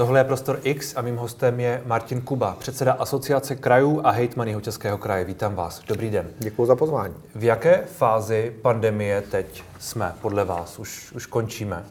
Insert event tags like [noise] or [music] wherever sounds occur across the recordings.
Tohle je Prostor X a mým hostem je Martin Kuba, předseda Asociace krajů a hejtman jeho Českého kraje. Vítám vás. Dobrý den. Děkuji za pozvání. V jaké fázi pandemie teď jsme podle vás? Už, už končíme?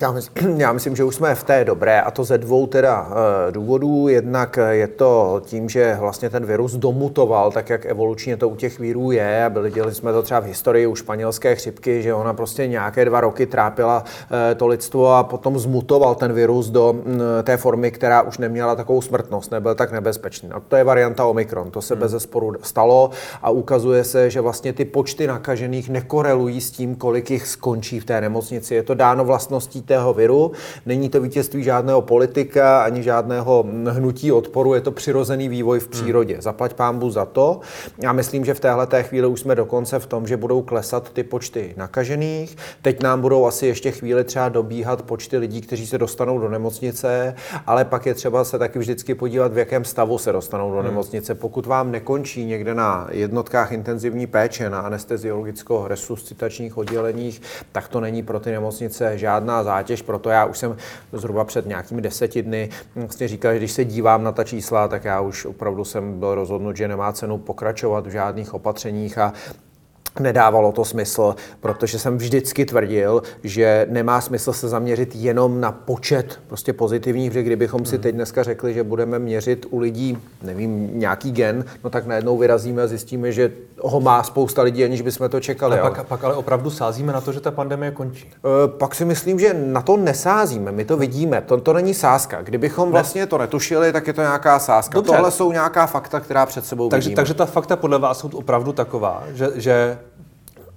Já myslím, [clears throat] já myslím, že už jsme v té dobré a to ze dvou teda eh, důvodů. Jednak je to tím, že vlastně ten virus domutoval, tak jak evolučně to u těch vírů je a byli dělali jsme to třeba v historii u španělské chřipky, že ona prostě nějaké dva roky trápila eh, to lidstvo a potom zmutoval ten virus do mm, té formy, která už neměla takovou smrtnost, nebyl tak nebezpečný. A to je varianta Omikron, to se hmm. bez zesporu stalo a ukazuje se, že vlastně ty počty nakažených nekorelují s tím, kolik jich skončí v té nemocnici. Je to dáno vlastností tého viru. Není to vítězství žádného politika ani žádného hnutí odporu, je to přirozený vývoj v přírodě. Hmm. Zaplať pámbu za to. Já myslím, že v téhle té chvíli už jsme dokonce v tom, že budou klesat ty počty nakažených. Teď nám budou asi ještě chvíli třeba dobíhat počty lidí, kteří se dostanou do nemocnice, ale pak je třeba se taky vždycky podívat, v jakém stavu se dostanou do hmm. nemocnice. Pokud vám nekončí někde na jednotkách intenzivní péče, na anesteziologicko-resuscitačních odděleních, tak to není pro ty nemocnice žádná zátěž. Proto já už jsem zhruba před nějakými deseti dny vlastně říkal, že když se dívám na ta čísla, tak já už opravdu jsem byl rozhodnut, že nemá cenu pokračovat v žádných opatřeních a Nedávalo to smysl, protože jsem vždycky tvrdil, že nemá smysl se zaměřit jenom na počet prostě pozitivních, protože kdybychom si hmm. teď dneska řekli, že budeme měřit u lidí, nevím, nějaký gen, no tak najednou vyrazíme a zjistíme, že ho má spousta lidí, aniž bychom to čekali. Ale pak, pak ale opravdu sázíme na to, že ta pandemie končí. E, pak si myslím, že na to nesázíme, my to vidíme, to, to není sázka. Kdybychom vlastně to netušili, tak je to nějaká sázka. Dobře. Tohle jsou nějaká fakta, která před sebou takže, vidíme. Takže ta fakta podle vás jsou opravdu taková, že, že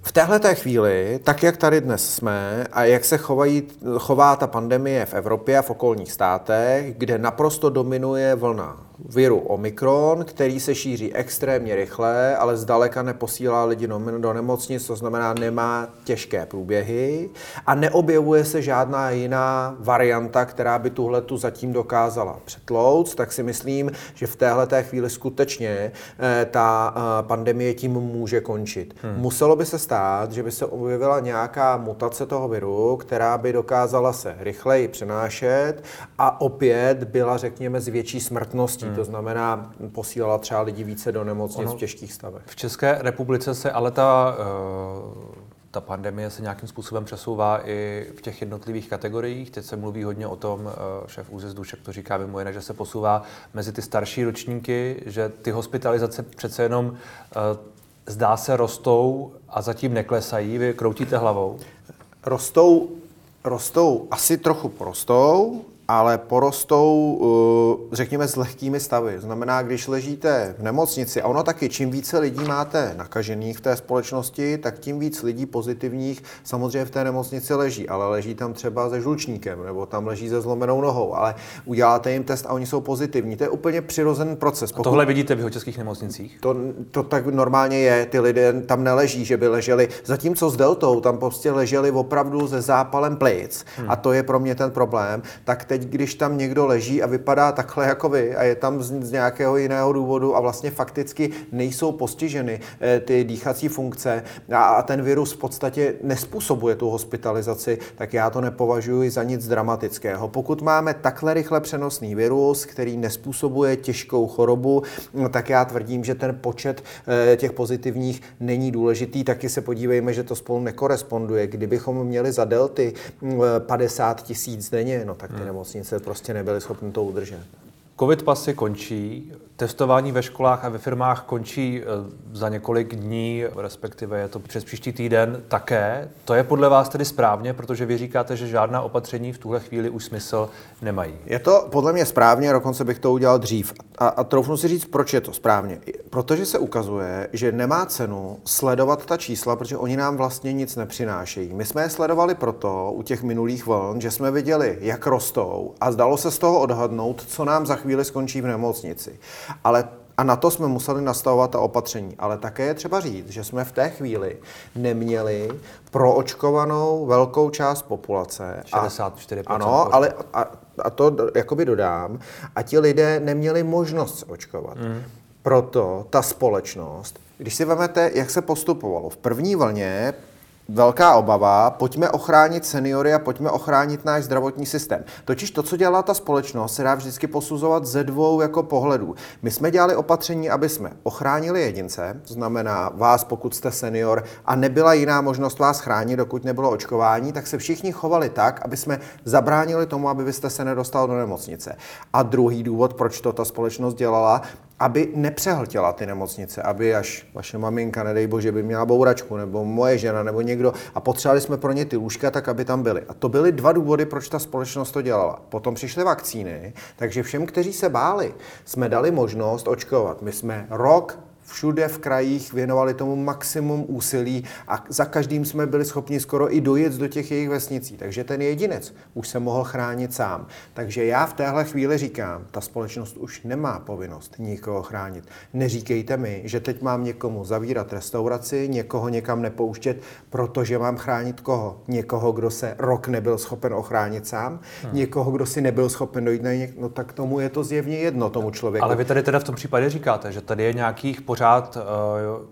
v téhle té chvíli, tak jak tady dnes jsme a jak se chovají, chová ta pandemie v Evropě a v okolních státech, kde naprosto dominuje vlna viru Omikron, který se šíří extrémně rychle, ale zdaleka neposílá lidi do nemocnic, to znamená nemá těžké průběhy a neobjevuje se žádná jiná varianta, která by tuhle tu zatím dokázala přetlouct, tak si myslím, že v téhle té chvíli skutečně eh, ta eh, pandemie tím může končit. Hmm. Muselo by se stát, že by se objevila nějaká mutace toho viru, která by dokázala se rychleji přenášet a opět byla, řekněme, s větší smrtností. Hmm. To znamená, posílala třeba lidi více do nemocnic ono, v těžkých stavech. V České republice se ale ta, uh, ta pandemie se nějakým způsobem přesouvá i v těch jednotlivých kategoriích. Teď se mluví hodně o tom, uh, šéf ÚZIS Dušek to říká mimo jiné, že se posouvá mezi ty starší ročníky, že ty hospitalizace přece jenom uh, zdá se rostou a zatím neklesají. Vy kroutíte hlavou? Rostou, rostou, asi trochu porostou, ale porostou, eh, řekněme, s lehkými stavy. Znamená, když ležíte v nemocnici, a ono taky, čím více lidí máte nakažených v té společnosti, tak tím víc lidí pozitivních samozřejmě v té nemocnici leží, ale leží tam třeba se žlučníkem, nebo tam leží se zlomenou nohou, ale uděláte jim test a oni jsou pozitivní. To je úplně přirozený proces. Pokud... A tohle vidíte v jeho českých nemocnicích? To, to tak normálně je, ty lidé tam neleží, že by leželi, zatímco s deltou tam prostě leželi opravdu se zápalem plic hmm. a to je pro mě ten problém, tak teď teď, když tam někdo leží a vypadá takhle jako vy a je tam z, z nějakého jiného důvodu a vlastně fakticky nejsou postiženy eh, ty dýchací funkce a, a ten virus v podstatě nespůsobuje tu hospitalizaci, tak já to nepovažuji za nic dramatického. Pokud máme takhle rychle přenosný virus, který nespůsobuje těžkou chorobu, no, tak já tvrdím, že ten počet eh, těch pozitivních není důležitý. Taky se podívejme, že to spolu nekoresponduje. Kdybychom měli za delty 50 mm, tisíc denně, no tak ty hmm. nemocnice nemocnice prostě nebyly schopny to udržet. Covid pasy končí, testování ve školách a ve firmách končí eh, za několik dní, respektive je to přes příští týden také. To je podle vás tedy správně, protože vy říkáte, že žádná opatření v tuhle chvíli už smysl nemají. Je to podle mě správně, dokonce bych to udělal dřív. A, a troufnu si říct, proč je to správně. Protože se ukazuje, že nemá cenu sledovat ta čísla, protože oni nám vlastně nic nepřinášejí. My jsme je sledovali proto u těch minulých vln, že jsme viděli, jak rostou a zdalo se z toho odhadnout, co nám za chvíli skončí v nemocnici. Ale a na to jsme museli nastavovat ta opatření. Ale také je třeba říct, že jsme v té chvíli neměli proočkovanou velkou část populace. 64%. A, ano, ale a, a to jakoby dodám. A ti lidé neměli možnost se očkovat. Mm. Proto ta společnost, když si vezmete, jak se postupovalo. V první vlně velká obava, pojďme ochránit seniory a pojďme ochránit náš zdravotní systém. Totiž to, co dělá ta společnost, se dá vždycky posuzovat ze dvou jako pohledů. My jsme dělali opatření, aby jsme ochránili jedince, to znamená vás, pokud jste senior a nebyla jiná možnost vás chránit, dokud nebylo očkování, tak se všichni chovali tak, aby jsme zabránili tomu, aby vy jste se nedostal do nemocnice. A druhý důvod, proč to ta společnost dělala, aby nepřehltila ty nemocnice, aby až vaše maminka, nedej bože, by měla bouračku, nebo moje žena, nebo někdo, a potřebovali jsme pro ně ty lůžka, tak aby tam byly. A to byly dva důvody, proč ta společnost to dělala. Potom přišly vakcíny, takže všem, kteří se báli, jsme dali možnost očkovat. My jsme rok všude v krajích věnovali tomu maximum úsilí a za každým jsme byli schopni skoro i dojet do těch jejich vesnicí. Takže ten jedinec už se mohl chránit sám. Takže já v téhle chvíli říkám, ta společnost už nemá povinnost nikoho chránit. Neříkejte mi, že teď mám někomu zavírat restauraci, někoho někam nepouštět, protože mám chránit koho? Někoho, kdo se rok nebyl schopen ochránit sám, hmm. někoho, kdo si nebyl schopen dojít na něk... no tak tomu je to zjevně jedno, tomu člověku. Ale vy tady teda v tom případě říkáte, že tady je nějakých pořád pořád uh,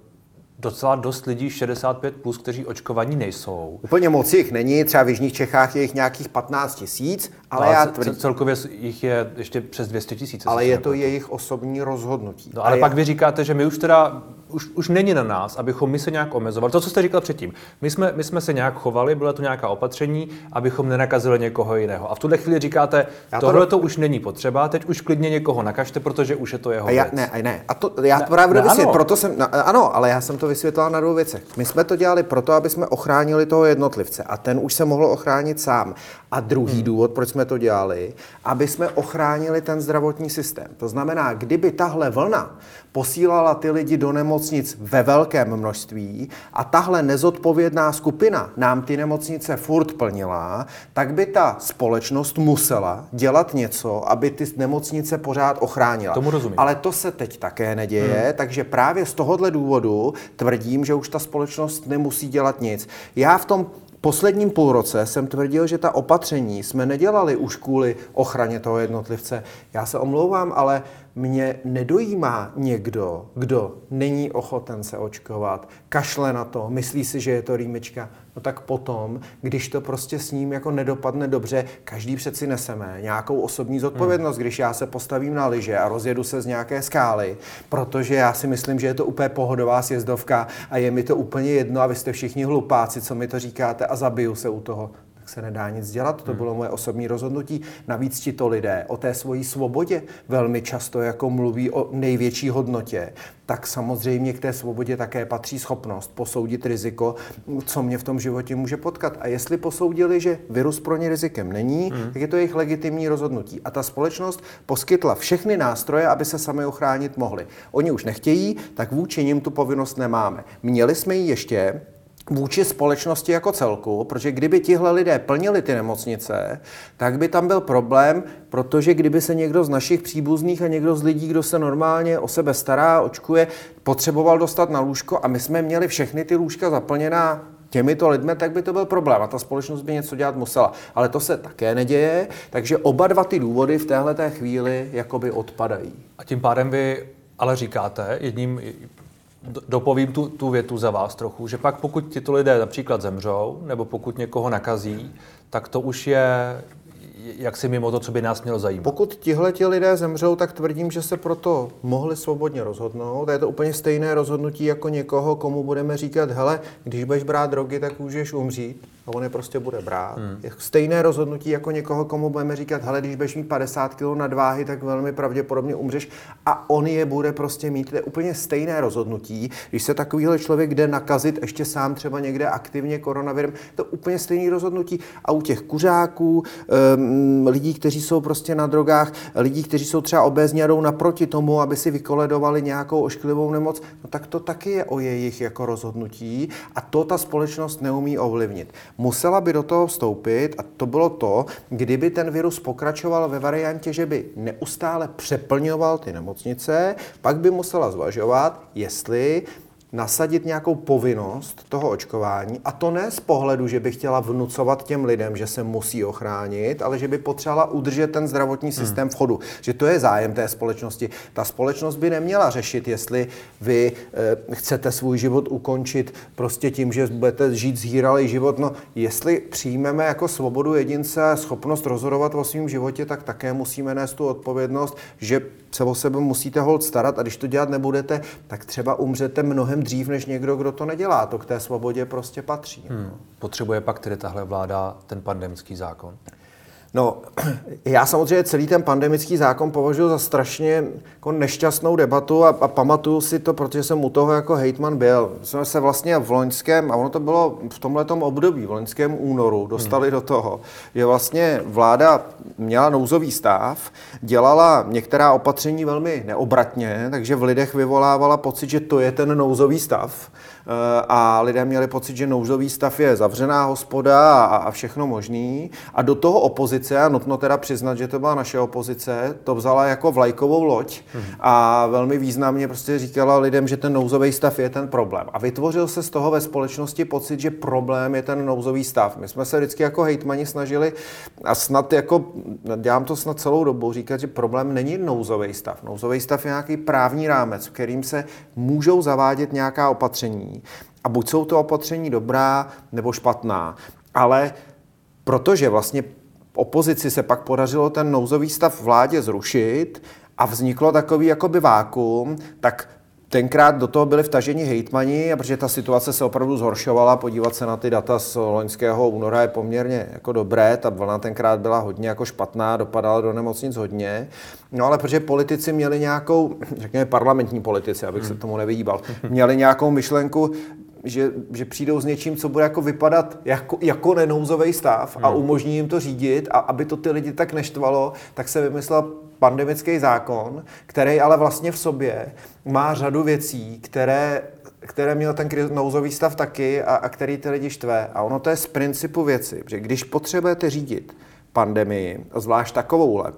docela dost lidí 65+, plus, kteří očkovaní nejsou. Úplně moc jich není, třeba v Jižních Čechách je jich nějakých 15 tisíc, ale, ale já tvrdím... Celkově jich je ještě přes 200 tisíc. Ale je to jejich osobní rozhodnutí. No, ale a pak je... vy říkáte, že my už teda už, už není na nás, abychom my se nějak omezovali. To, co jste říkal předtím. My jsme, my jsme se nějak chovali, bylo to nějaká opatření, abychom nenakazili někoho jiného. A v tuhle chvíli říkáte, já tohle to, to už není potřeba, teď už klidně někoho nakažte, protože už je to jeho a já, věc. Ne, ne. A to, já to právě ne, ano. proto jsem, no, ano, ale já jsem to vysvětlil na dvou věcech. My jsme to dělali proto, aby jsme ochránili toho jednotlivce a ten už se mohl ochránit sám. A druhý hmm. důvod, proč jsme to dělali, aby jsme ochránili ten zdravotní systém. To znamená, kdyby tahle vlna posílala ty lidi do nemocnic ve velkém množství a tahle nezodpovědná skupina nám ty nemocnice furt plnila, tak by ta společnost musela dělat něco, aby ty nemocnice pořád ochránila. Tomu rozumím. Ale to se teď také neděje, hmm. takže právě z tohohle důvodu tvrdím, že už ta společnost nemusí dělat nic. Já v tom posledním půlroce jsem tvrdil, že ta opatření jsme nedělali už kvůli ochraně toho jednotlivce. Já se omlouvám, ale mě nedojímá někdo, kdo není ochoten se očkovat, kašle na to, myslí si, že je to rýmička, no tak potom, když to prostě s ním jako nedopadne dobře, každý přeci neseme nějakou osobní zodpovědnost, hmm. když já se postavím na lyže a rozjedu se z nějaké skály, protože já si myslím, že je to úplně pohodová sjezdovka a je mi to úplně jedno a vy jste všichni hlupáci, co mi to říkáte a zabiju se u toho se nedá nic dělat, to hmm. bylo moje osobní rozhodnutí. Navíc ti to lidé o té svojí svobodě velmi často jako mluví o největší hodnotě, tak samozřejmě k té svobodě také patří schopnost posoudit riziko, co mě v tom životě může potkat. A jestli posoudili, že virus pro ně rizikem není, hmm. tak je to jejich legitimní rozhodnutí. A ta společnost poskytla všechny nástroje, aby se sami ochránit mohli. Oni už nechtějí, tak vůči nim tu povinnost nemáme. Měli jsme ji ještě, vůči společnosti jako celku, protože kdyby tihle lidé plnili ty nemocnice, tak by tam byl problém, protože kdyby se někdo z našich příbuzných a někdo z lidí, kdo se normálně o sebe stará, očkuje, potřeboval dostat na lůžko a my jsme měli všechny ty lůžka zaplněná těmito lidmi, tak by to byl problém a ta společnost by něco dělat musela. Ale to se také neděje, takže oba dva ty důvody v téhle chvíli jakoby odpadají. A tím pádem vy ale říkáte jedním dopovím tu, tu větu za vás trochu, že pak pokud tyto lidé například zemřou, nebo pokud někoho nakazí, tak to už je jak si mimo to, co by nás mělo zajímat. Pokud tihle ti lidé zemřou, tak tvrdím, že se proto mohli svobodně rozhodnout. Je to úplně stejné rozhodnutí jako někoho, komu budeme říkat, hele, když budeš brát drogy, tak můžeš umřít a on je prostě bude brát. Hmm. Je stejné rozhodnutí jako někoho, komu budeme říkat, hele, když budeš mít 50 kg nadváhy, tak velmi pravděpodobně umřeš a on je bude prostě mít. To je úplně stejné rozhodnutí. Když se takovýhle člověk jde nakazit ještě sám třeba někde aktivně koronavirem, to je úplně stejné rozhodnutí. A u těch kuřáků, um, lidí, kteří jsou prostě na drogách, lidí, kteří jsou třeba obézní a jdou naproti tomu, aby si vykoledovali nějakou ošklivou nemoc, no tak to taky je o jejich jako rozhodnutí a to ta společnost neumí ovlivnit musela by do toho vstoupit a to bylo to, kdyby ten virus pokračoval ve variantě, že by neustále přeplňoval ty nemocnice, pak by musela zvažovat, jestli nasadit nějakou povinnost toho očkování a to ne z pohledu, že by chtěla vnucovat těm lidem, že se musí ochránit, ale že by potřebovala udržet ten zdravotní systém hmm. v chodu. Že to je zájem té společnosti. Ta společnost by neměla řešit, jestli vy e, chcete svůj život ukončit prostě tím, že budete žít zhýralý život. No, jestli přijmeme jako svobodu jedince schopnost rozhodovat o svém životě, tak také musíme nést tu odpovědnost, že se o sebe musíte hold starat a když to dělat nebudete, tak třeba umřete mnohem dřív než někdo, kdo to nedělá. To k té svobodě prostě patří. Hmm. Potřebuje pak tedy tahle vláda ten pandemický zákon? No, [clears throat] já samozřejmě celý ten pandemický zákon považuji za strašně jako nešťastnou debatu a, a pamatuju si to, protože jsem u toho jako hejtman byl. Jsme se vlastně v loňském, a ono to bylo v tomhletom období, v loňském únoru, dostali hmm. do toho, že vlastně vláda měla nouzový stav, dělala některá opatření velmi neobratně, takže v lidech vyvolávala pocit, že to je ten nouzový stav a lidé měli pocit, že nouzový stav je zavřená hospoda a, a všechno možný. A do toho opozice, a nutno teda přiznat, že to byla naše opozice, to vzala jako vlajkovou loď a velmi významně prostě říkala lidem, že ten nouzový stav je ten problém. A vytvořil se z toho ve společnosti pocit, že problém je ten nouzový stav. My jsme se vždycky jako hejtmani snažili a snad jako, dělám to snad celou dobu, říkat, že problém není nouzový stav. Nouzový stav je nějaký právní rámec, v kterým se můžou zavádět nějaká opatření, a buď jsou to opatření dobrá nebo špatná. Ale protože vlastně opozici se pak podařilo ten nouzový stav vládě zrušit a vzniklo takový jakoby vákum, tak Tenkrát do toho byli vtaženi hejtmani, a protože ta situace se opravdu zhoršovala, podívat se na ty data z loňského února je poměrně jako dobré, ta vlna tenkrát byla hodně jako špatná, dopadala do nemocnic hodně, no ale protože politici měli nějakou, řekněme parlamentní politici, abych se hmm. tomu nevyhýbal, měli nějakou myšlenku, že, že přijdou s něčím, co bude jako vypadat jako, jako nenouzový stav a hmm. umožní jim to řídit a aby to ty lidi tak neštvalo, tak se vymyslel pandemický zákon, který ale vlastně v sobě má řadu věcí, které, které měl ten nouzový stav taky a, a který ty lidi štve. A ono to je z principu věci, že když potřebujete řídit pandemii, zvlášť takovouhle,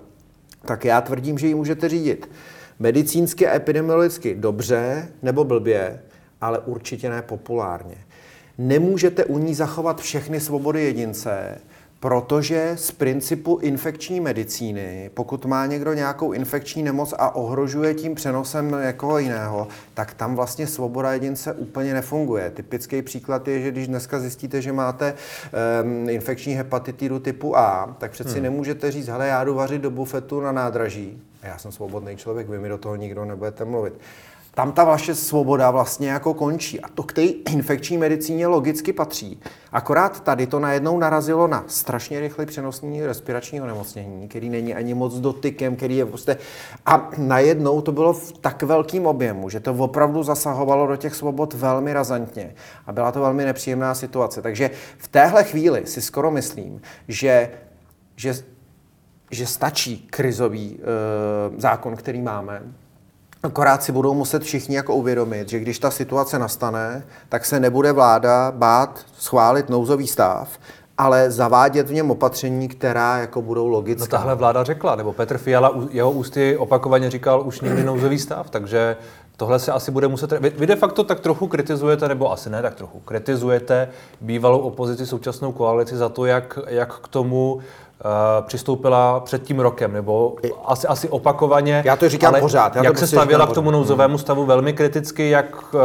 tak já tvrdím, že ji můžete řídit medicínsky a epidemiologicky dobře nebo blbě, ale určitě ne populárně. Nemůžete u ní zachovat všechny svobody jedince, Protože z principu infekční medicíny, pokud má někdo nějakou infekční nemoc a ohrožuje tím přenosem někoho jiného, tak tam vlastně svoboda jedince úplně nefunguje. Typický příklad je, že když dneska zjistíte, že máte um, infekční hepatitidu typu A, tak přeci hmm. nemůžete říct, hele, já jdu vařit do bufetu na nádraží. A já jsem svobodný člověk, vy mi do toho nikdo nebudete mluvit tam ta vaše svoboda vlastně jako končí. A to k té infekční medicíně logicky patří. Akorát tady to najednou narazilo na strašně rychle přenosní respiračního nemocnění, který není ani moc dotykem, který je prostě... A najednou to bylo v tak velkým objemu, že to opravdu zasahovalo do těch svobod velmi razantně. A byla to velmi nepříjemná situace. Takže v téhle chvíli si skoro myslím, že, že že stačí krizový e, zákon, který máme, Akorát si budou muset všichni jako uvědomit, že když ta situace nastane, tak se nebude vláda bát schválit nouzový stav, ale zavádět v něm opatření, která jako budou logická. No tahle vláda řekla, nebo Petr Fiala, jeho ústy opakovaně říkal už nikdy nouzový stav, takže tohle se asi bude muset... Vy, vy de facto tak trochu kritizujete, nebo asi ne tak trochu, kritizujete bývalou opozici, současnou koalici za to, jak, jak k tomu přistoupila před tím rokem, nebo asi, asi opakovaně. Já to říkám ale pořád. Já jak to se prostě stavěla k tomu nouzovému stavu velmi kriticky, jak uh,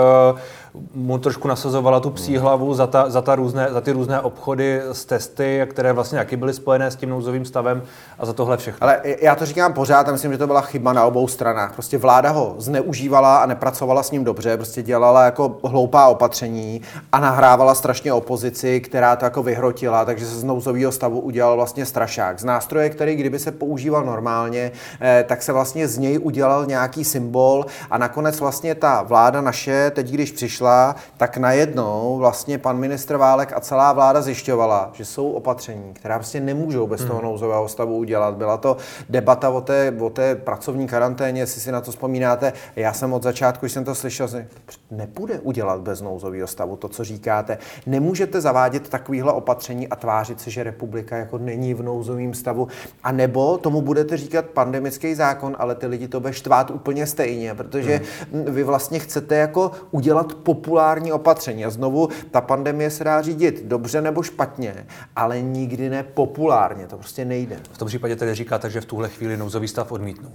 mu trošku nasazovala tu psí hlavu za, ta, za, ta různé, za ty různé obchody s testy, které vlastně jaký byly spojené s tím nouzovým stavem a za tohle všechno. Ale já to říkám pořád a myslím, že to byla chyba na obou stranách. Prostě vláda ho zneužívala a nepracovala s ním dobře, prostě dělala jako hloupá opatření a nahrávala strašně opozici, která to jako vyhrotila, takže se z nouzového stavu udělal vlastně strašák. Z nástroje, který kdyby se používal normálně, eh, tak se vlastně z něj udělal nějaký symbol a nakonec vlastně ta vláda naše, teď když přišla, přišla, tak najednou vlastně pan ministr Válek a celá vláda zjišťovala, že jsou opatření, která prostě nemůžou bez toho hmm. nouzového stavu udělat. Byla to debata o té, o té pracovní karanténě, jestli si na to vzpomínáte. Já jsem od začátku, když jsem to slyšel, že nepůjde udělat bez nouzového stavu to, co říkáte. Nemůžete zavádět takovýhle opatření a tvářit se, že republika jako není v nouzovém stavu. A nebo tomu budete říkat pandemický zákon, ale ty lidi to bude štvát úplně stejně, protože hmm. vy vlastně chcete jako udělat po populární opatření. A znovu, ta pandemie se dá řídit dobře nebo špatně, ale nikdy ne populárně. To prostě nejde. V tom případě tedy říkáte, že v tuhle chvíli nouzový stav odmítnout.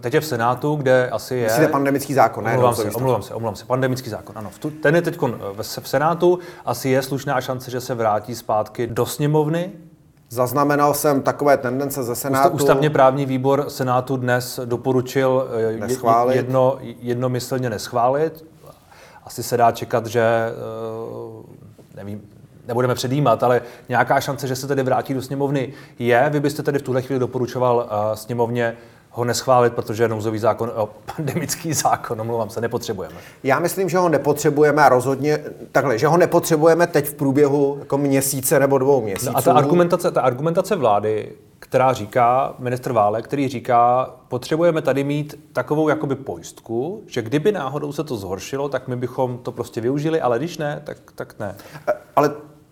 Teď je v Senátu, kde asi je... Myslíte pandemický zákon, ne? Omlouvám se, omlouvám se, omlouvám se, pandemický zákon, ano. Ten je teď v Senátu, asi je slušná šance, že se vrátí zpátky do sněmovny, Zaznamenal jsem takové tendence ze Senátu. Ústavně právní výbor Senátu dnes doporučil eh, neschválit. Jedno, jednomyslně neschválit. Asi se dá čekat, že eh, nevím, nebudeme předjímat, ale nějaká šance, že se tedy vrátí do sněmovny je. Vy byste tedy v tuhle chvíli doporučoval uh, sněmovně ho neschválit, protože nouzový zákon, o, pandemický zákon, omlouvám se, nepotřebujeme. Já myslím, že ho nepotřebujeme a rozhodně takhle, že ho nepotřebujeme teď v průběhu jako měsíce nebo dvou měsíců. No a ta argumentace, ta argumentace vlády, která říká, ministr Vále, který říká, potřebujeme tady mít takovou jakoby pojistku, že kdyby náhodou se to zhoršilo, tak my bychom to prostě využili, ale když ne, tak, tak ne. Ale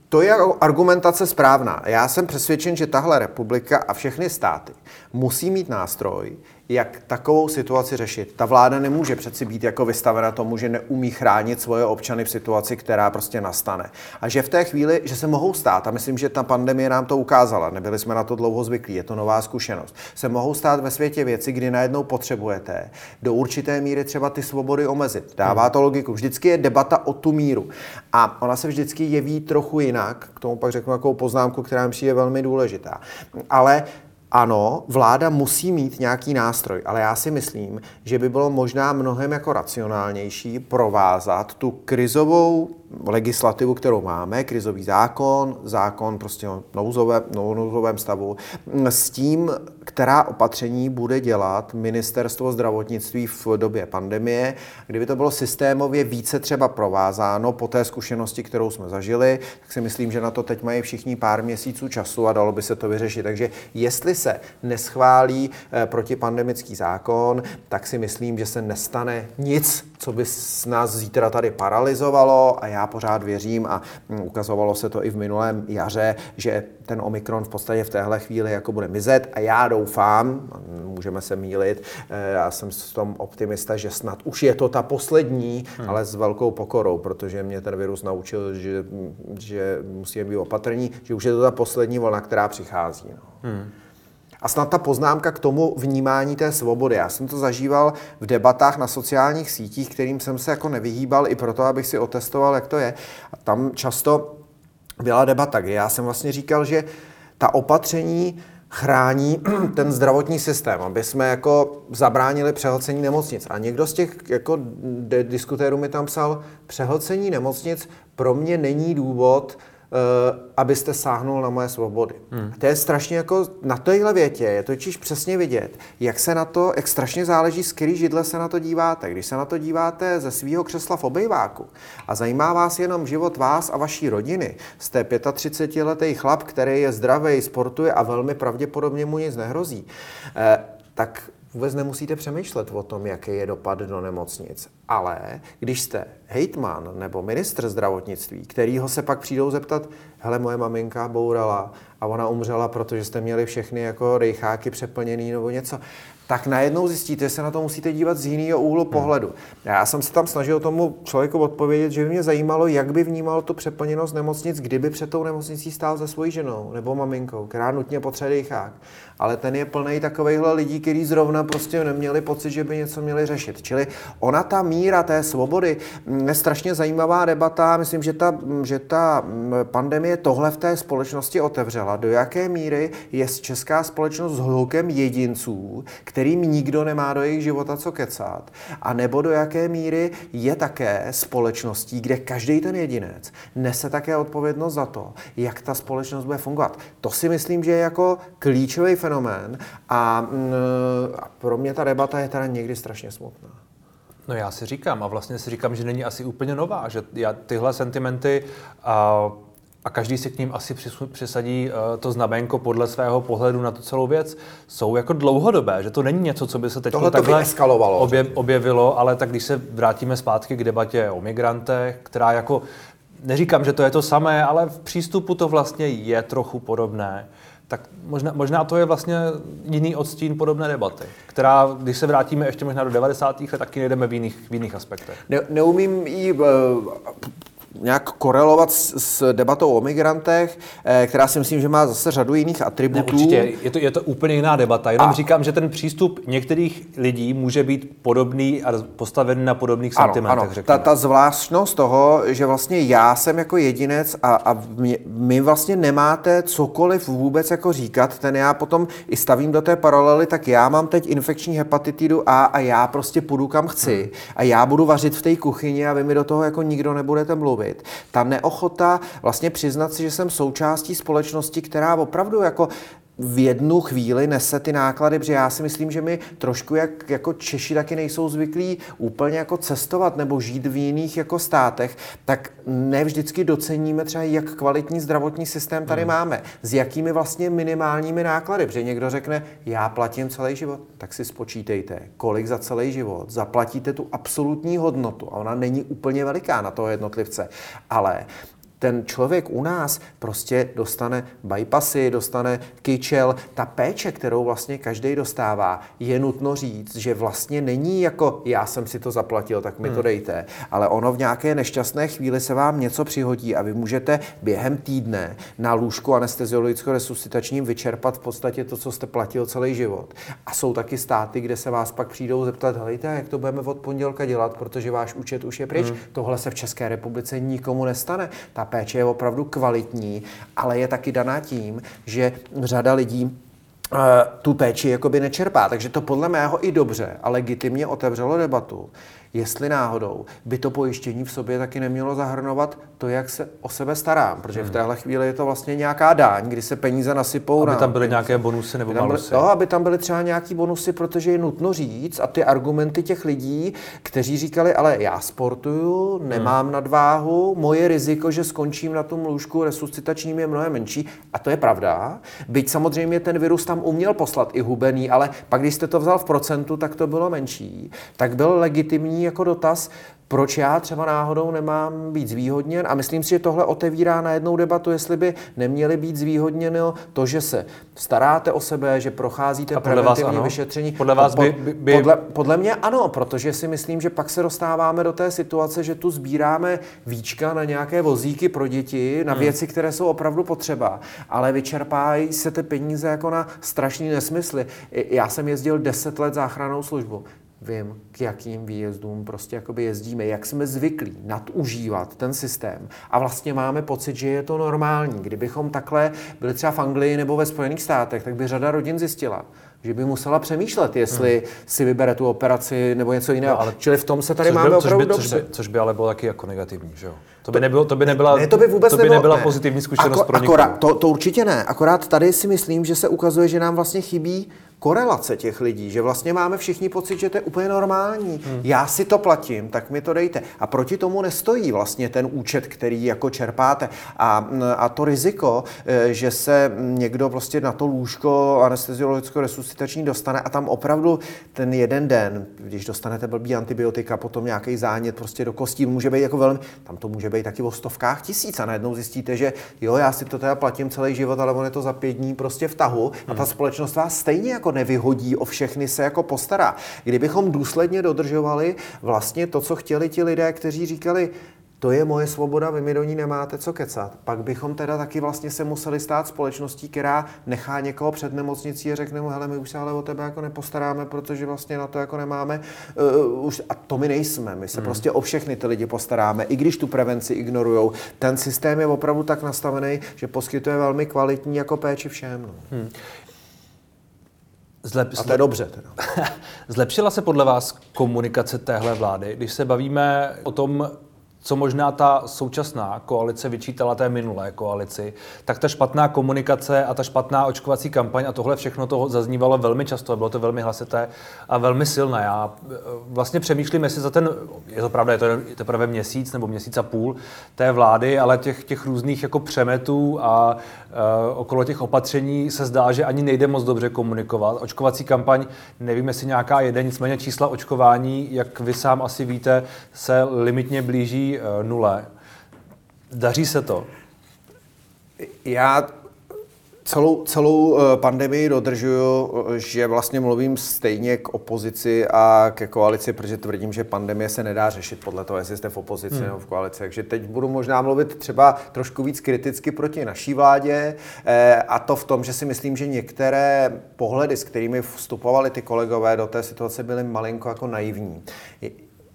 to je argumentace správná. Já jsem přesvědčen, že tahle republika a všechny státy musí mít nástroj, jak takovou situaci řešit. Ta vláda nemůže přeci být jako vystavena tomu, že neumí chránit svoje občany v situaci, která prostě nastane. A že v té chvíli, že se mohou stát, a myslím, že ta pandemie nám to ukázala, nebyli jsme na to dlouho zvyklí, je to nová zkušenost, se mohou stát ve světě věci, kdy najednou potřebujete do určité míry třeba ty svobody omezit. Dává to logiku. Vždycky je debata o tu míru. A ona se vždycky jeví trochu jinak, k tomu pak řeknu takovou poznámku, která mi přijde velmi důležitá. Ale ano, vláda musí mít nějaký nástroj, ale já si myslím, že by bylo možná mnohem jako racionálnější provázat tu krizovou legislativu, kterou máme, krizový zákon, zákon prostě o nouzové, nouzovém stavu, s tím, která opatření bude dělat ministerstvo zdravotnictví v době pandemie. Kdyby to bylo systémově více třeba provázáno po té zkušenosti, kterou jsme zažili, tak si myslím, že na to teď mají všichni pár měsíců času a dalo by se to vyřešit. Takže jestli se neschválí eh, protipandemický zákon, tak si myslím, že se nestane nic, co by nás zítra tady paralizovalo a já pořád věřím a hm, ukazovalo se to i v minulém jaře, že ten Omikron v podstatě v téhle chvíli jako bude mizet a já doufám, můžeme se mýlit, eh, já jsem s tom optimista, že snad už je to ta poslední, hmm. ale s velkou pokorou, protože mě ten virus naučil, že, že musíme být opatrní, že už je to ta poslední vlna, která přichází. No. Hmm. A snad ta poznámka k tomu vnímání té svobody. Já jsem to zažíval v debatách na sociálních sítích, kterým jsem se jako nevyhýbal i proto, abych si otestoval, jak to je. A tam často byla debata, kde já jsem vlastně říkal, že ta opatření chrání [clears throat] ten zdravotní systém, aby jsme jako zabránili přehlcení nemocnic. A někdo z těch jako diskutérů mi tam psal, přehlcení nemocnic pro mě není důvod abyste sáhnul na moje svobody. Hmm. To je strašně jako na téhle větě, je totiž přesně vidět, jak se na to, jak strašně záleží, z který židle se na to díváte. Když se na to díváte ze svého křesla v obejváku a zajímá vás jenom život vás a vaší rodiny, jste 35-letý chlap, který je zdravý, sportuje a velmi pravděpodobně mu nic nehrozí, eh, tak vůbec nemusíte přemýšlet o tom, jaký je dopad do nemocnic. Ale když jste hejtman nebo ministr zdravotnictví, kterýho se pak přijdou zeptat, hele, moje maminka bourala a ona umřela, protože jste měli všechny jako rejcháky přeplněný nebo něco, tak najednou zjistíte, že se na to musíte dívat z jiného úhlu hmm. pohledu. Já jsem se tam snažil tomu člověku odpovědět, že by mě zajímalo, jak by vnímal tu přeplněnost nemocnic, kdyby před tou nemocnicí stál se svojí ženou nebo maminkou, která nutně potřebuje dechák. Ale ten je plný takovýchhle lidí, kteří zrovna prostě neměli pocit, že by něco měli řešit. Čili ona ta míra té svobody mm, je strašně zajímavá debata. Myslím, že ta, že ta mm, pandemie tohle v té společnosti otevřela. Do jaké míry je česká společnost s hlukem jedinců, kterým nikdo nemá do jejich života co kecat, a nebo do jaké míry je také společností, kde každý ten jedinec nese také odpovědnost za to, jak ta společnost bude fungovat. To si myslím, že je jako klíčový fenomén a, mm, a pro mě ta debata je teda někdy strašně smutná. No já si říkám, a vlastně si říkám, že není asi úplně nová, že já tyhle sentimenty a a každý si k ním asi přisadí uh, to znamenko podle svého pohledu na tu celou věc, jsou jako dlouhodobé, že to není něco, co by se teď takhle obje, objevilo, ale tak když se vrátíme zpátky k debatě o migrantech, která jako, neříkám, že to je to samé, ale v přístupu to vlastně je trochu podobné, Tak možná, možná to je vlastně jiný odstín podobné debaty, která, když se vrátíme ještě možná do 90. let, taky nejdeme v jiných, v jiných aspektech. Ne, neumím uh, nějak korelovat s, s debatou o migrantech, eh, která si myslím, že má zase řadu jiných atributů. Ne, určitě, je to, je to úplně jiná debata. Jenom a... říkám, že ten přístup některých lidí může být podobný a postavený na podobných ano, sentimentech. Ano. Ta, ta zvláštnost toho, že vlastně já jsem jako jedinec a, a mě, my vlastně nemáte cokoliv vůbec jako říkat, ten já potom i stavím do té paralely, tak já mám teď infekční hepatitidu A a já prostě půjdu kam chci hmm. a já budu vařit v té kuchyni a vy mi do toho jako nikdo nebudete mluvit mluvit. Ta neochota vlastně přiznat si, že jsem součástí společnosti, která opravdu jako v jednu chvíli nese ty náklady, protože já si myslím, že my trošku jak, jako Češi taky nejsou zvyklí úplně jako cestovat nebo žít v jiných jako státech, tak ne vždycky doceníme třeba, jak kvalitní zdravotní systém tady hmm. máme, s jakými vlastně minimálními náklady, protože někdo řekne, já platím celý život, tak si spočítejte, kolik za celý život zaplatíte tu absolutní hodnotu. A ona není úplně veliká na toho jednotlivce, ale ten člověk u nás prostě dostane bypassy, dostane kyčel. Ta péče, kterou vlastně každý dostává, je nutno říct, že vlastně není jako já jsem si to zaplatil, tak mi to hmm. dejte, ale ono v nějaké nešťastné chvíli se vám něco přihodí a vy můžete během týdne na lůžku anesteziologicko-resuscitačním vyčerpat v podstatě to, co jste platil celý život. A jsou taky státy, kde se vás pak přijdou zeptat, helejte, jak to budeme od pondělka dělat, protože váš účet už je pryč. Hmm. Tohle se v České republice nikomu nestane. Ta péče je opravdu kvalitní, ale je taky daná tím, že řada lidí eh, tu péči jakoby nečerpá. Takže to podle mého i dobře a legitimně otevřelo debatu, jestli náhodou by to pojištění v sobě taky nemělo zahrnovat to, jak se o sebe starám, protože v hmm. téhle chvíli je to vlastně nějaká daň, kdy se peníze nasypou. Aby na tam byly peníze. nějaké bonusy nebo byly, No, aby tam byly třeba nějaký bonusy, protože je nutno říct a ty argumenty těch lidí, kteří říkali, ale já sportuju, nemám hmm. nadváhu, moje riziko, že skončím na tom lůžku resuscitačním je mnohem menší a to je pravda. Byť samozřejmě ten virus tam uměl poslat i hubený, ale pak když jste to vzal v procentu, tak to bylo menší. Tak byl legitimní jako dotaz, proč já třeba náhodou nemám být zvýhodněn a myslím si, že tohle otevírá na jednou debatu, jestli by neměly být zvýhodněno to, že se staráte o sebe, že procházíte a podle preventivní vás vyšetření. Podle vás by, by. Podle, podle mě ano, protože si myslím, že pak se dostáváme do té situace, že tu sbíráme víčka na nějaké vozíky pro děti, na hmm. věci, které jsou opravdu potřeba, ale vyčerpávají se ty peníze jako na strašný nesmysly. Já jsem jezdil 10 let záchranou službu vím, k jakým výjezdům prostě jakoby jezdíme, jak jsme zvyklí nadužívat ten systém a vlastně máme pocit, že je to normální. Kdybychom takhle byli třeba v Anglii nebo ve Spojených státech, tak by řada rodin zjistila, že by musela přemýšlet, jestli hmm. si vybere tu operaci nebo něco jiného. No, ale Čili v tom se tady máme by, opravdu což by, dobře. Což by, což by ale bylo taky jako negativní, že jo? To by, nebylo, to by nebyla, ne, to by vůbec to by nebyla ne. pozitivní zkušenost Ako, pro akorát, to, to určitě ne. Akorát tady si myslím, že se ukazuje, že nám vlastně chybí korelace těch lidí, že vlastně máme všichni pocit, že to je úplně normální. Hmm. Já si to platím, tak mi to dejte. A proti tomu nestojí vlastně ten účet, který jako čerpáte. A, a to riziko, e, že se někdo prostě na to lůžko anesteziologicko-resuscitační dostane a tam opravdu ten jeden den, když dostanete blbý antibiotika, potom nějaký zánět prostě do kostí, může být jako velmi, tam to může být taky o stovkách tisíc a najednou zjistíte, že jo, já si to teda platím celý život, ale on je to za pět dní prostě v tahu a ta hmm. společnost vás stejně jako jako nevyhodí, o všechny se jako postará. Kdybychom důsledně dodržovali vlastně to, co chtěli ti lidé, kteří říkali, to je moje svoboda, vy mi do ní nemáte co kecat. Pak bychom teda taky vlastně se museli stát společností, která nechá někoho před nemocnicí a řekne mu, hele, my už se ale o tebe jako nepostaráme, protože vlastně na to jako nemáme. Uh, už, a to my nejsme, my se hmm. prostě o všechny ty lidi postaráme, i když tu prevenci ignorujou. Ten systém je opravdu tak nastavený, že poskytuje velmi kvalitní jako péči všem. No. Hmm. Zlep, a to je dobře. Teda. [laughs] Zlepšila se podle vás komunikace téhle vlády, když se bavíme o tom, co možná ta současná koalice vyčítala té minulé koalici, tak ta špatná komunikace a ta špatná očkovací kampaň a tohle všechno toho zaznívalo velmi často, bylo to velmi hlasité a velmi silné. Já e, vlastně přemýšlím, jestli za ten, je to pravda, je to teprve měsíc nebo měsíc a půl té vlády, ale těch, těch různých jako přemetů a uh, okolo těch opatření se zdá, že ani nejde moc dobře komunikovat. Očkovací kampaň, nevím, jestli nějaká jede, nicméně čísla očkování, jak vy sám asi víte, se limitně blíží Nule. Daří se to? Já celou, celou eh, pandemii dodržuju, že vlastně mluvím stejně k opozici a ke koalici, protože tvrdím, že pandemie se nedá řešit podle toho, jestli jste v opozici hmm. nebo v koalici. Takže teď budu možná mluvit třeba trošku víc kriticky proti naší vládě eh, a to v tom, že si myslím, že některé pohledy, s kterými vstupovali ty kolegové do té situace, byly malinko jako naivní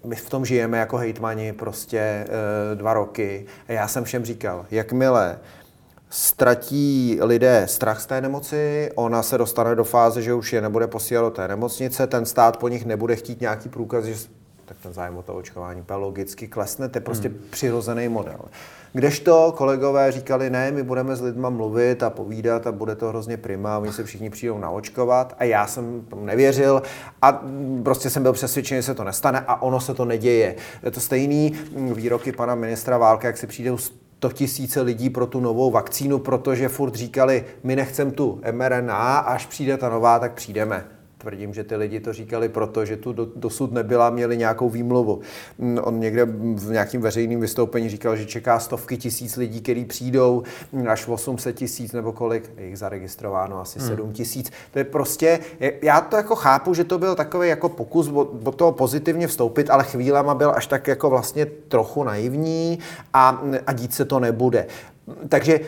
my v tom žijeme jako hejtmani prostě e, dva roky. A já jsem všem říkal, jakmile ztratí lidé strach z té nemoci, ona se dostane do fáze, že už je nebude posílat do té nemocnice, ten stát po nich nebude chtít nějaký průkaz, že tak ten zájem o to očkování logicky klesne, to je prostě hmm. přirozený model. Kdežto kolegové říkali, ne, my budeme s lidma mluvit a povídat a bude to hrozně prima, oni se všichni přijdou naočkovat a já jsem tomu nevěřil a prostě jsem byl přesvědčen, že se to nestane a ono se to neděje. Je to stejný výroky pana ministra Válka, jak si přijde 100 tisíce lidí pro tu novou vakcínu, protože furt říkali, my nechcem tu mRNA, až přijde ta nová, tak přijdeme. Tvrdím, že ty lidi to říkali proto, že tu dosud nebyla, měli nějakou výmluvu. Mm, on někde v nějakém veřejném vystoupení říkal, že čeká stovky tisíc lidí, kteří přijdou, mm, až 800 tisíc nebo kolik, je jich zaregistrováno asi hmm. 7 tisíc. To je prostě, já to jako chápu, že to byl takový jako pokus do toho pozitivně vstoupit, ale chvílema byl až tak jako vlastně trochu naivní a, a dít se to nebude. Takže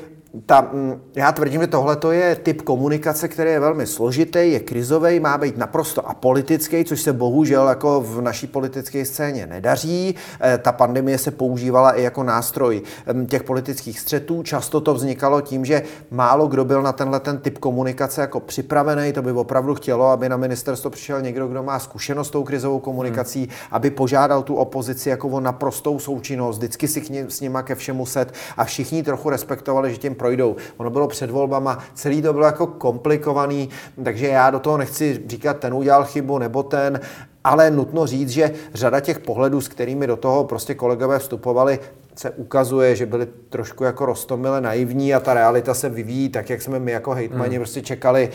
ta, mm, já tvrdím, že tohle je typ komunikace, který je velmi složitý, je krizový, má být naprosto apolitický, což se bohužel jako v naší politické scéně nedaří. Eh, ta pandemie se používala i jako nástroj mm, těch politických střetů. Často to vznikalo tím, že málo kdo byl na tenhle ten typ komunikace jako připravený. To by opravdu chtělo, aby na ministerstvo přišel někdo, kdo má zkušenost s tou krizovou komunikací, hmm. aby požádal tu opozici jako o naprostou součinnost, vždycky si k ním, s nima ke všemu set a všichni trochu respektovali, že těm projdou. Ono bylo před volbama, celý to bylo jako komplikovaný, takže já do toho nechci říkat, ten udělal chybu nebo ten, ale nutno říct, že řada těch pohledů, s kterými do toho prostě kolegové vstupovali, se ukazuje, že byli trošku jako rostomile naivní a ta realita se vyvíjí tak, jak jsme my jako hejtmani hmm. prostě čekali,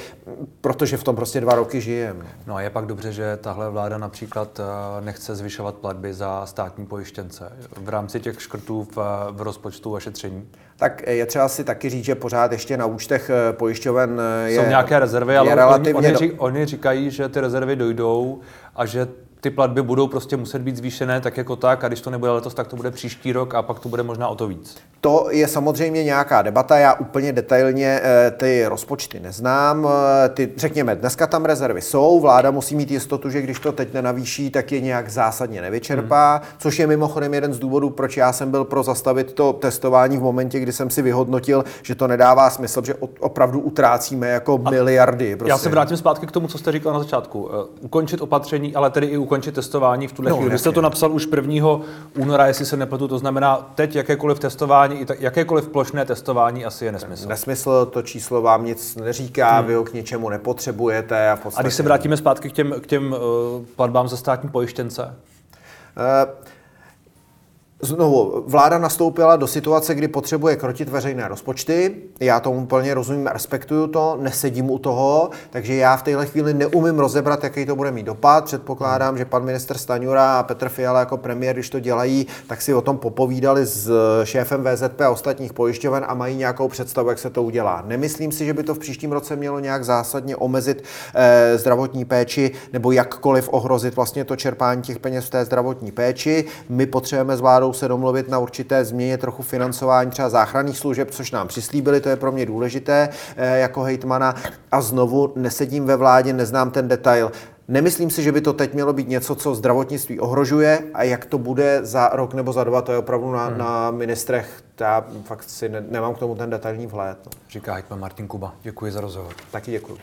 protože v tom prostě dva roky žijeme. No a je pak dobře, že tahle vláda například eh, nechce zvyšovat platby za státní pojištěnce v rámci těch škrtů v, v rozpočtu a šetření? Tak je třeba si taky říct, že pořád ještě na účtech eh, pojišťoven eh, je Jsou nějaké rezervy, ale relativně oni, oni, oni říkají, že ty rezervy dojdou a že ty platby budou prostě muset být zvýšené tak jako tak a když to nebude letos, tak to bude příští rok a pak to bude možná o to víc. To je samozřejmě nějaká debata, já úplně detailně eh, ty rozpočty neznám. Eh, ty, řekněme, dneska tam rezervy jsou, vláda musí mít jistotu, že když to teď nenavýší, tak je nějak zásadně nevyčerpá, hmm. což je mimochodem jeden z důvodů, proč já jsem byl pro zastavit to testování v momentě, kdy jsem si vyhodnotil, že to nedává smysl, že opravdu utrácíme jako a miliardy. Prostě. Já se vrátím zpátky k tomu, co jste říkal na začátku. Uh, ukončit opatření, ale tedy i ukončit testování v tuhle no, chvíli. Vy jste to napsal už 1. února, jestli se nepletu, to znamená teď jakékoliv testování, jakékoliv plošné testování asi je nesmysl. Nesmysl, to číslo vám nic neříká, hmm. vy ho k něčemu nepotřebujete. A, podstatě... a když se vrátíme zpátky k těm, k těm uh, platbám za státní pojištěnce? Uh, Znovu, vláda nastoupila do situace, kdy potřebuje krotit veřejné rozpočty. Já tomu plně rozumím, respektuju to, nesedím u toho, takže já v téhle chvíli neumím rozebrat, jaký to bude mít dopad. Předpokládám, že pan minister Staňura a Petr Fiala jako premiér, když to dělají, tak si o tom popovídali s šéfem VZP a ostatních pojišťoven a mají nějakou představu, jak se to udělá. Nemyslím si, že by to v příštím roce mělo nějak zásadně omezit eh, zdravotní péči nebo jakkoliv ohrozit vlastně to čerpání těch peněz v té zdravotní péči. My potřebujeme s vládou se domluvit na určité změně trochu financování třeba záchranných služeb, což nám přislíbili, to je pro mě důležité eh, jako hejtmana. A znovu nesedím ve vládě, neznám ten detail. Nemyslím si, že by to teď mělo být něco, co zdravotnictví ohrožuje a jak to bude za rok nebo za dva, to je opravdu na, hmm. na ministrech. Já fakt si ne, nemám k tomu ten detailní vhled. No. Říká hejtman Martin Kuba. Děkuji za rozhovor. Taky děkuji.